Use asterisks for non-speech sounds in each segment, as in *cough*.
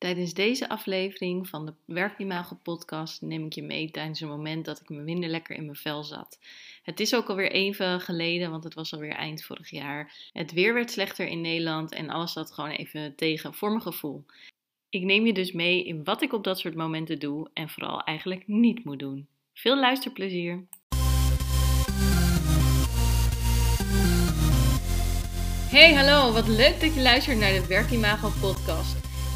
Tijdens deze aflevering van de Werkimago podcast neem ik je mee tijdens een moment dat ik me minder lekker in mijn vel zat. Het is ook alweer even geleden, want het was alweer eind vorig jaar. Het weer werd slechter in Nederland en alles zat gewoon even tegen voor mijn gevoel. Ik neem je dus mee in wat ik op dat soort momenten doe en vooral eigenlijk niet moet doen. Veel luisterplezier! Hey, hallo, wat leuk dat je luistert naar de Werkimago podcast.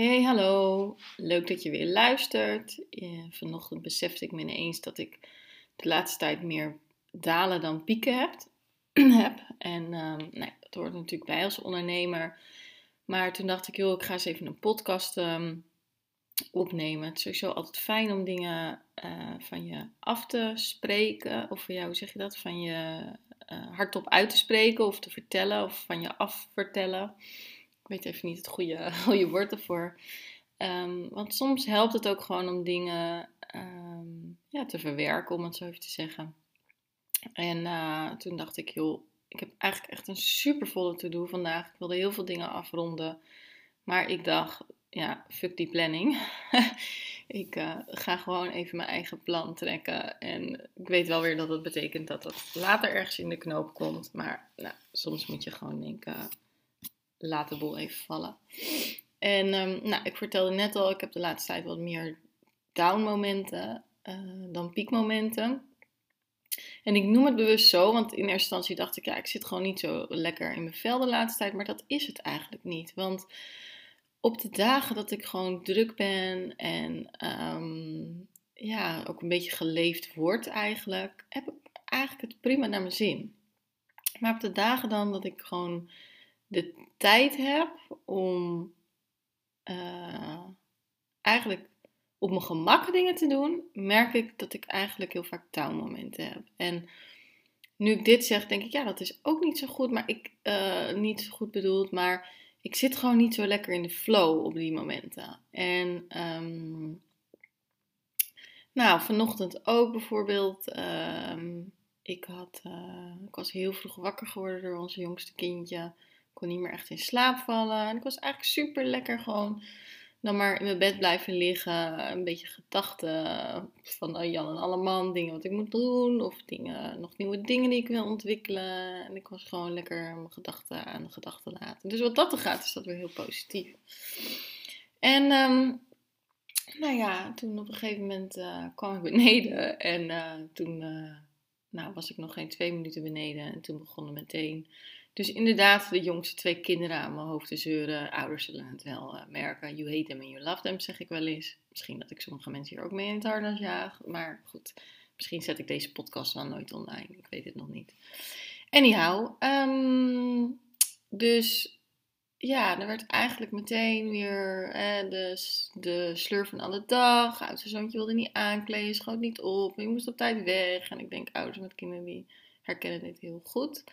Hey, hallo. Leuk dat je weer luistert. vanochtend besefte ik me ineens dat ik de laatste tijd meer dalen dan pieken heb. *clears throat* heb. En um, nou, dat hoort natuurlijk bij als ondernemer. Maar toen dacht ik, joh, ik ga eens even een podcast ehm, opnemen. Het is sowieso altijd fijn om dingen uh, van je af te spreken. Of van jou, hoe zeg je dat? Van je uh, hardop uit te spreken of te vertellen. Of van je af vertellen weet even niet het goede, *laughs* goede woord ervoor. Um, want soms helpt het ook gewoon om dingen um, ja, te verwerken, om het zo even te zeggen. En uh, toen dacht ik, joh, ik heb eigenlijk echt een super volle to-do vandaag. Ik wilde heel veel dingen afronden. Maar ik dacht, ja, fuck die planning. *laughs* ik uh, ga gewoon even mijn eigen plan trekken. En ik weet wel weer dat het betekent dat het later ergens in de knoop komt. Maar nou, soms moet je gewoon denken, laat de boel even vallen. En um, nou, ik vertelde net al, ik heb de laatste tijd wat meer down momenten uh, dan piekmomenten. En ik noem het bewust zo, want in eerste instantie dacht ik, ja, ik zit gewoon niet zo lekker in mijn vel de laatste tijd. Maar dat is het eigenlijk niet. Want op de dagen dat ik gewoon druk ben en um, ja, ook een beetje geleefd word eigenlijk, heb ik eigenlijk het prima naar mijn zin. Maar op de dagen dan dat ik gewoon de tijd heb om uh, eigenlijk op mijn gemak dingen te doen, merk ik dat ik eigenlijk heel vaak touwmomenten heb. En nu ik dit zeg, denk ik, ja, dat is ook niet zo goed, maar ik, uh, niet zo goed bedoeld, maar ik zit gewoon niet zo lekker in de flow op die momenten. En um, nou, vanochtend ook bijvoorbeeld. Um, ik, had, uh, ik was heel vroeg wakker geworden door onze jongste kindje kon niet meer echt in slaap vallen. En ik was eigenlijk super lekker gewoon dan maar in mijn bed blijven liggen. Een beetje gedachten van oh, Jan en Alleman. Dingen wat ik moet doen. Of dingen, nog nieuwe dingen die ik wil ontwikkelen. En ik was gewoon lekker mijn gedachten aan de gedachten laten. Dus wat dat er gaat is dat weer heel positief. En um, nou ja, toen op een gegeven moment uh, kwam ik beneden. En uh, toen uh, nou, was ik nog geen twee minuten beneden. En toen begonnen meteen dus inderdaad, de jongste twee kinderen aan mijn hoofd te zeuren. Ouders zullen het wel uh, merken. You hate them and you love them, zeg ik wel eens. Misschien dat ik sommige mensen hier ook mee in het harnas jaag. Maar goed, misschien zet ik deze podcast wel nooit online. Ik weet het nog niet. Anyhow, um, dus ja, er werd eigenlijk meteen weer eh, de, de sleur van alle dag. Oudste zoontje wilde niet aankleden, schoot niet op. Je moest op tijd weg. En ik denk, ouders met kinderen die herkennen dit heel goed.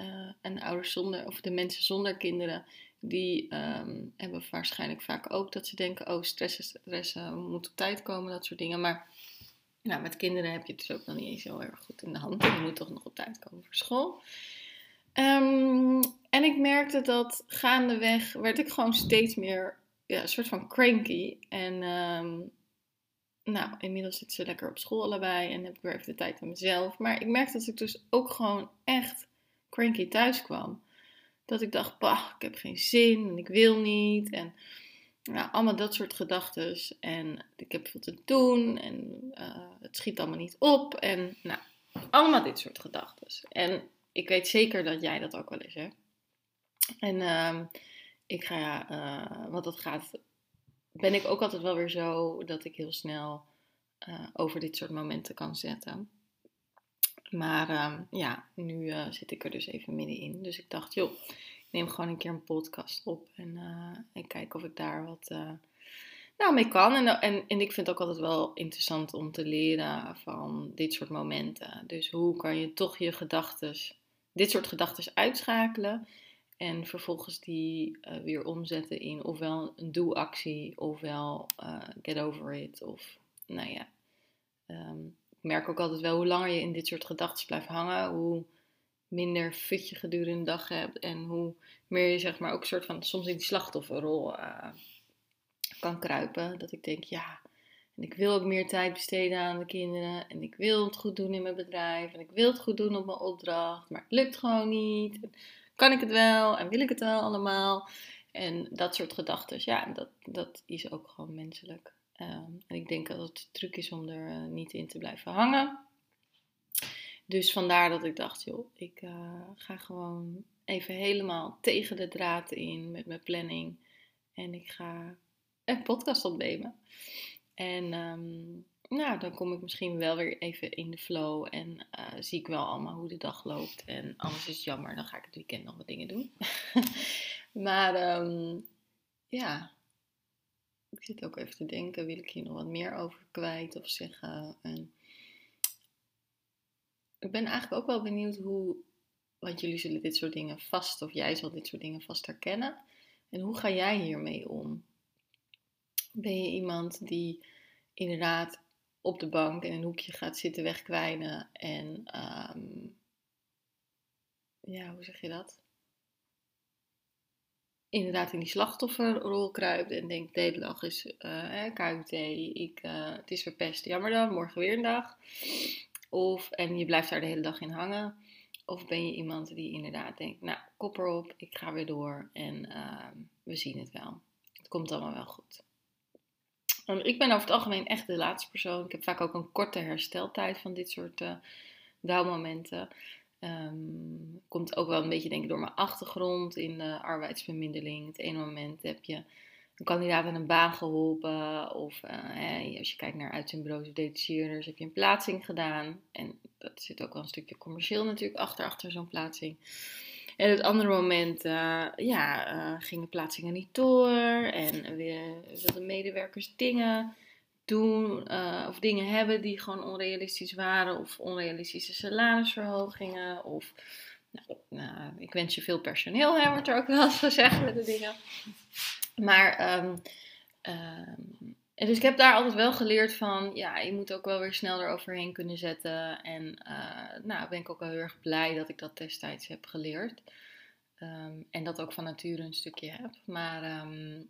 Uh, en ouders zonder, of de mensen zonder kinderen, die um, hebben waarschijnlijk vaak ook dat ze denken: oh, stress is stress, uh, moet op tijd komen, dat soort dingen. Maar nou, met kinderen heb je het dus ook nog niet eens heel erg goed in de hand. Je moet toch nog op tijd komen voor school. Um, en ik merkte dat gaandeweg werd ik gewoon steeds meer ja, een soort van cranky. En um, nou, inmiddels zitten ze lekker op school allebei en heb ik weer even de tijd aan mezelf. Maar ik merkte dat ik dus ook gewoon echt cranky thuis kwam. Dat ik dacht, bah, ik heb geen zin en ik wil niet. En nou, allemaal dat soort gedachten. En ik heb veel te doen en uh, het schiet allemaal niet op. En nou, allemaal dit soort gedachten. En ik weet zeker dat jij dat ook wel eens hebt. En uh, ik ga, uh, want dat gaat, ben ik ook altijd wel weer zo dat ik heel snel uh, over dit soort momenten kan zetten. Maar um, ja, nu uh, zit ik er dus even middenin. Dus ik dacht, joh, ik neem gewoon een keer een podcast op. En uh, ik kijk of ik daar wat, uh, nou, mee kan. En, en, en ik vind het ook altijd wel interessant om te leren van dit soort momenten. Dus hoe kan je toch je gedachten, dit soort gedachten uitschakelen en vervolgens die weer omzetten in ofwel een doe-actie ofwel get over it. Of nou ja, um, ik merk ook altijd wel hoe langer je in dit soort gedachten blijft hangen, hoe minder fut je gedurende de dag hebt en hoe meer je zeg maar ook een soort van soms in die slachtofferrol uh, kan kruipen. Dat ik denk, ja, en ik wil ook meer tijd besteden aan de kinderen. En ik wil het goed doen in mijn bedrijf. En ik wil het goed doen op mijn opdracht. Maar het lukt gewoon niet. Kan ik het wel? En wil ik het wel allemaal? En dat soort gedachten, ja, dat, dat is ook gewoon menselijk. Ehm, en ik denk dat het de truc is om er uh, niet in te blijven hangen. Dus vandaar dat ik dacht, joh, ik uh, ga gewoon even helemaal tegen de draad in met mijn planning. En ik ga een podcast opnemen. En um, nou, dan kom ik misschien wel weer even in de flow en uh, zie ik wel allemaal hoe de dag loopt. En anders is het jammer, dan ga ik het weekend nog wat dingen doen. *laughs* maar um, ja, ik zit ook even te denken, wil ik hier nog wat meer over kwijt of zeggen? En ik ben eigenlijk ook wel benieuwd hoe, want jullie zullen dit soort dingen vast, of jij zal dit soort dingen vast herkennen. En hoe ga jij hiermee om? Ben je iemand die inderdaad op de bank in een hoekje gaat zitten wegkwijnen en um, ja, hoe zeg je dat? Inderdaad in die slachtofferrol kruipt en denkt, deze dag is uh, eh, KUT, ik, uh, het is verpest, jammer dan, morgen weer een dag. Of, en je blijft daar de hele dag in hangen. Of ben je iemand die inderdaad denkt, nou, kop erop, ik ga weer door en uh, we zien het wel. Het komt allemaal wel goed. Ik ben over het algemeen echt de laatste persoon. Ik heb vaak ook een korte hersteltijd van dit soort uh, dauwmomenten. Um, komt ook wel een beetje denk ik door mijn achtergrond in de arbeidsbemiddeling. Het ene moment heb je een kandidaat aan een baan geholpen. Of uh, als je kijkt naar uitzendbureaus of detacheerders, heb je een plaatsing gedaan. En dat zit ook wel een stukje commercieel natuurlijk achter, achter zo'n plaatsing. En het andere moment, uh, ja, uh, gingen plaatsingen niet door. En weer wilden medewerkers dingen doen uh, of dingen hebben die gewoon onrealistisch waren. Of onrealistische salarisverhogingen. Of, nou, nou, ik wens je veel personeel, hè, wordt er ook wel eens *laughs* gezegd met de dingen. Maar, um, en dus ik heb daar altijd wel geleerd van, ja, je moet ook wel weer snel eroverheen kunnen zetten. En uh, nou, ben ik ook wel heel erg blij dat ik dat destijds heb geleerd. Um, en dat ook van nature een stukje heb. Maar um,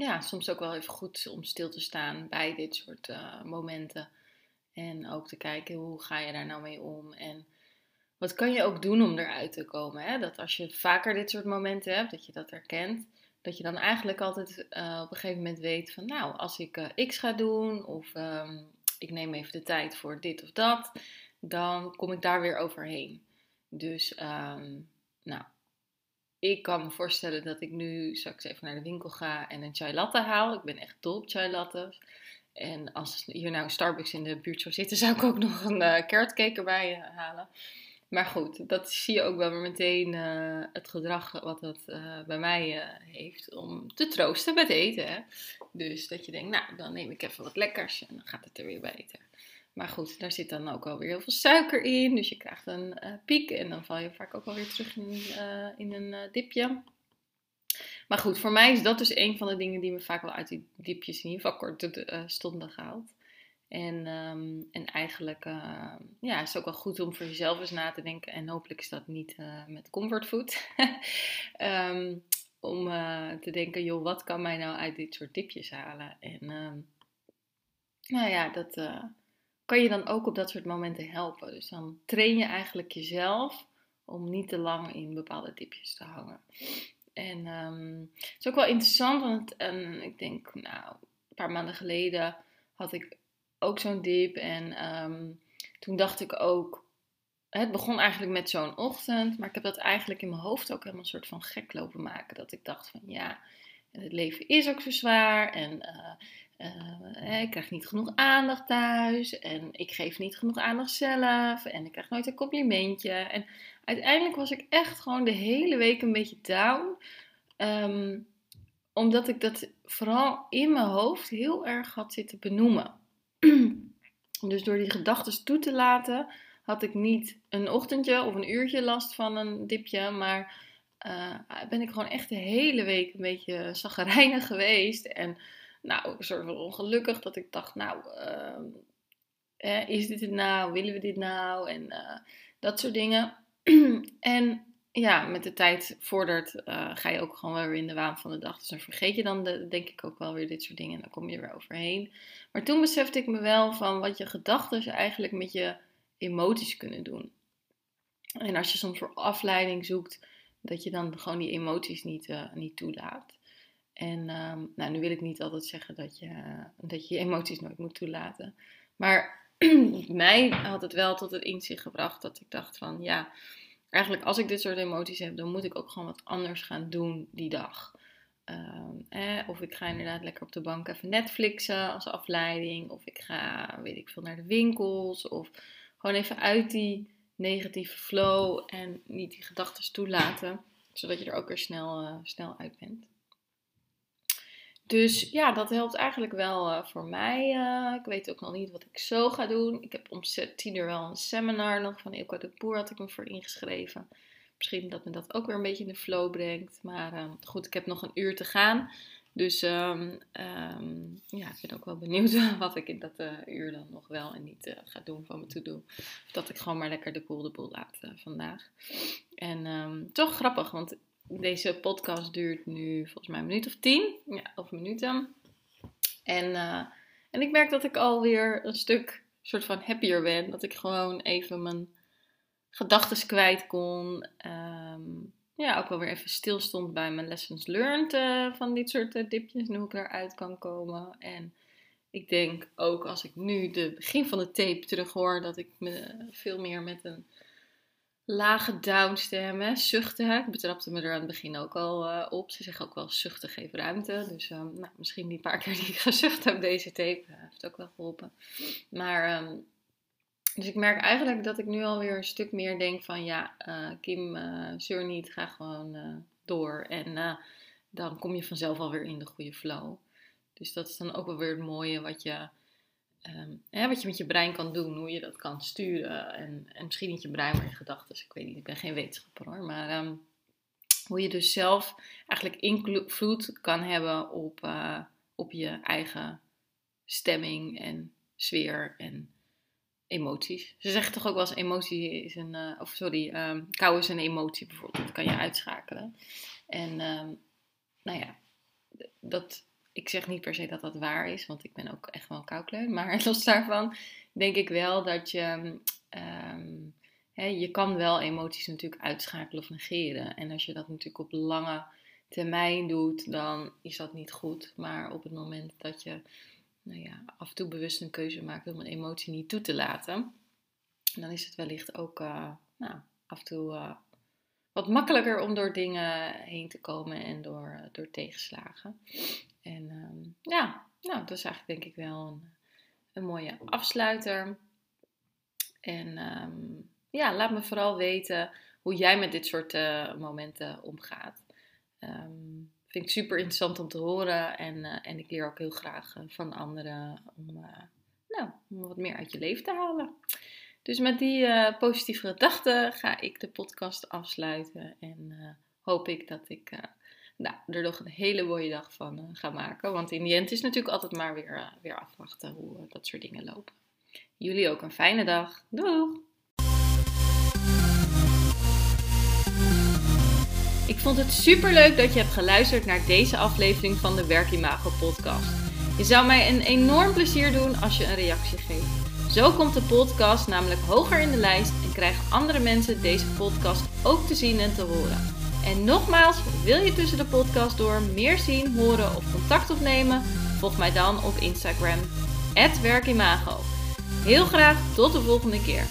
ja, soms ook wel even goed om stil te staan bij dit soort uh, momenten. En ook te kijken hoe ga je daar nou mee om. En wat kan je ook doen om eruit te komen. Hè? Dat als je vaker dit soort momenten hebt, dat je dat herkent. Dat je dan eigenlijk altijd uh, op een gegeven moment weet van nou, als ik uh, X ga doen of um, ik neem even de tijd voor dit of dat, dan kom ik daar weer overheen. Dus um, nou, ik kan me voorstellen dat ik nu straks even naar de winkel ga en een chai latte haal. Ik ben echt dol op chai lattes. En als hier nou een Starbucks in de buurt zou zitten, *laughs* zou ik ook nog een uh, carrot cake erbij halen. Maar goed, dat zie je ook wel weer meteen uh, het gedrag wat dat bij mij heeft om te troosten met eten. Dus dat je denkt, nou, dan neem ik even wat lekkers en dan gaat het er weer beter. Maar goed, daar zit dan ook alweer heel veel suiker in. Dus je krijgt een piek en dan val je vaak ook alweer terug in, in een dipje. Maar goed, voor mij is dat dus een van de dingen die me vaak wel uit die dipjes in ieder geval kort stonden gehaald. En, um, en eigenlijk ja, is het ook wel goed om voor jezelf eens na te denken. En hopelijk is dat niet met comfortfood. um, *laughs* om te denken, joh, wat kan mij nou uit dit soort tipjes halen? En um, nou ja, dat kan je dan ook op dat soort momenten helpen. Dus dan train je eigenlijk jezelf om niet te lang in bepaalde tipjes te hangen. En het is ook wel interessant, want ik denk, nou, een paar maanden geleden had ik ook zo'n dip. En um, toen dacht ik ook, het begon eigenlijk met zo'n ochtend, maar ik heb dat eigenlijk in mijn hoofd ook helemaal een soort van gek lopen maken. Dat ik dacht van ja, het leven is ook zo zwaar en uh, uh, ik krijg niet genoeg aandacht thuis en ik geef niet genoeg aandacht zelf en ik krijg nooit een complimentje. En uiteindelijk was ik echt gewoon de hele week een beetje down. Um, omdat ik dat vooral in mijn hoofd heel erg had zitten benoemen. *clears throat* dus door die gedachten toe te laten, had ik niet een ochtendje of een uurtje last van een dipje, maar uh, ben ik gewoon echt de hele week een beetje zaggerijnig geweest. En nou, een soort van ongelukkig dat ik dacht, nou, uh, is dit het nou? Willen we dit nou? En uh, dat soort dingen. *clears throat* en ja, met de tijd vordert, uh, ga je ook gewoon weer in de waan van de dag. Dus dan vergeet je dan, de, denk ik, ook wel weer dit soort dingen. En dan kom je er weer overheen. Maar toen besefte ik me wel van wat je gedachten eigenlijk met je emoties kunnen doen. En als je soms voor afleiding zoekt, dat je dan gewoon die emoties niet, uh, niet toelaat. En um, nou, nu wil ik niet altijd zeggen dat je, dat je emoties nooit moet toelaten. Maar *clears throat* mij had het wel tot het inzicht gebracht dat ik dacht van ja, eigenlijk als ik dit soort emoties heb, dan moet ik ook gewoon wat anders gaan doen die dag. Um, eh, of ik ga inderdaad lekker op de bank even Netflixen als afleiding. Of ik ga, weet ik veel, naar de winkels. Of gewoon even uit die negatieve flow en niet die gedachten toelaten. Zodat je er ook weer snel, uh, snel uit bent. Dus ja, dat helpt eigenlijk wel uh, voor mij. Uh, ik weet ook nog niet wat ik zo ga doen. Ik heb om tien uur wel een seminar nog van Ilka de Boer had ik me voor ingeschreven. Misschien dat me dat ook weer een beetje in de flow brengt. Maar uh, goed, ik heb nog een uur te gaan. Dus um, um, ja, ik ben ook wel benieuwd *laughs* wat ik in dat uur dan nog wel en niet ga doen van me to doen. Of dat ik gewoon maar lekker de boel de boel laat vandaag. En toch grappig, want deze podcast duurt nu volgens mij een minuut of tien. Ja, of minuten. En, uh, en ik merk dat ik alweer een stuk soort van happier ben. Dat ik gewoon even mijn gedachten kwijt kon. Um, ja, ook wel weer even stilstond bij mijn lessons learned uh, van dit soort uh, dipjes. En hoe ik eruit kan komen. En ik denk ook als ik nu de begin van de tape terug hoor, dat ik me veel meer met een lage downstemmen, zuchten. Ik betrapte me er aan het begin ook al uh, op. Ze zeggen ook wel zuchten geeft ruimte. Dus um, nou, misschien die paar *laughs* keer die ik gezucht heb deze tape uh, heeft ook wel geholpen. Maar um, dus ik merk eigenlijk dat ik nu alweer een stuk meer denk van ja, uh, Kim, zeur niet, ga gewoon door. En dan kom je vanzelf alweer in de goede flow. Dus dat is dan ook wel weer het mooie wat je Hè, wat je met je brein kan doen, hoe je dat kan sturen. En, en misschien niet je brein, maar je gedachten. Ik weet niet, ik ben geen wetenschapper hoor. Maar um, hoe je dus zelf eigenlijk invloed kan hebben op, uh, op je eigen stemming en sfeer en emoties. Ze zeggen toch ook wel eens emotie is een, uh, of sorry, um, kou is een emotie bijvoorbeeld. Dat kan je uitschakelen. En nou ja, dat ik zeg niet per se dat dat waar is, want ik ben ook echt wel koukleun. Maar *laughs* los daarvan denk ik wel dat je. Um, je kan wel emoties natuurlijk uitschakelen of negeren. En als je dat natuurlijk op lange termijn doet, dan is dat niet goed. Maar op het moment dat je nou ja, af en toe bewust een keuze maakt om een emotie niet toe te laten, dan is het wellicht ook uh, nou, af en toe uh, wat makkelijker om door dingen heen te komen en door, uh, door tegenslagen. En um, ja, nou, dat is eigenlijk denk ik wel een, een mooie afsluiter. En um, ja, laat me vooral weten hoe jij met dit soort uh, momenten omgaat. Um, vind ik super interessant om te horen. En, uh, en ik leer ook heel graag uh, van anderen om, nou, om wat meer uit je leven te halen. Dus met die positieve gedachten ga ik de podcast afsluiten. En hoop ik dat ik nou, er nog een hele mooie dag van uh, gaan maken. Want in die end is natuurlijk altijd maar weer, uh, weer afwachten hoe uh, dat soort dingen lopen. Jullie ook een fijne dag. Doeg! Ik vond het super leuk dat je hebt geluisterd naar deze aflevering van de Werkimago podcast. Je zou mij een enorm plezier doen als je een reactie geeft. Zo komt de podcast namelijk hoger in de lijst en krijgen andere mensen deze podcast ook te zien en te horen. En nogmaals, wil je tussen de podcast door meer zien, horen of contact opnemen? Volg mij dan op Instagram, werkimago. Heel graag tot de volgende keer.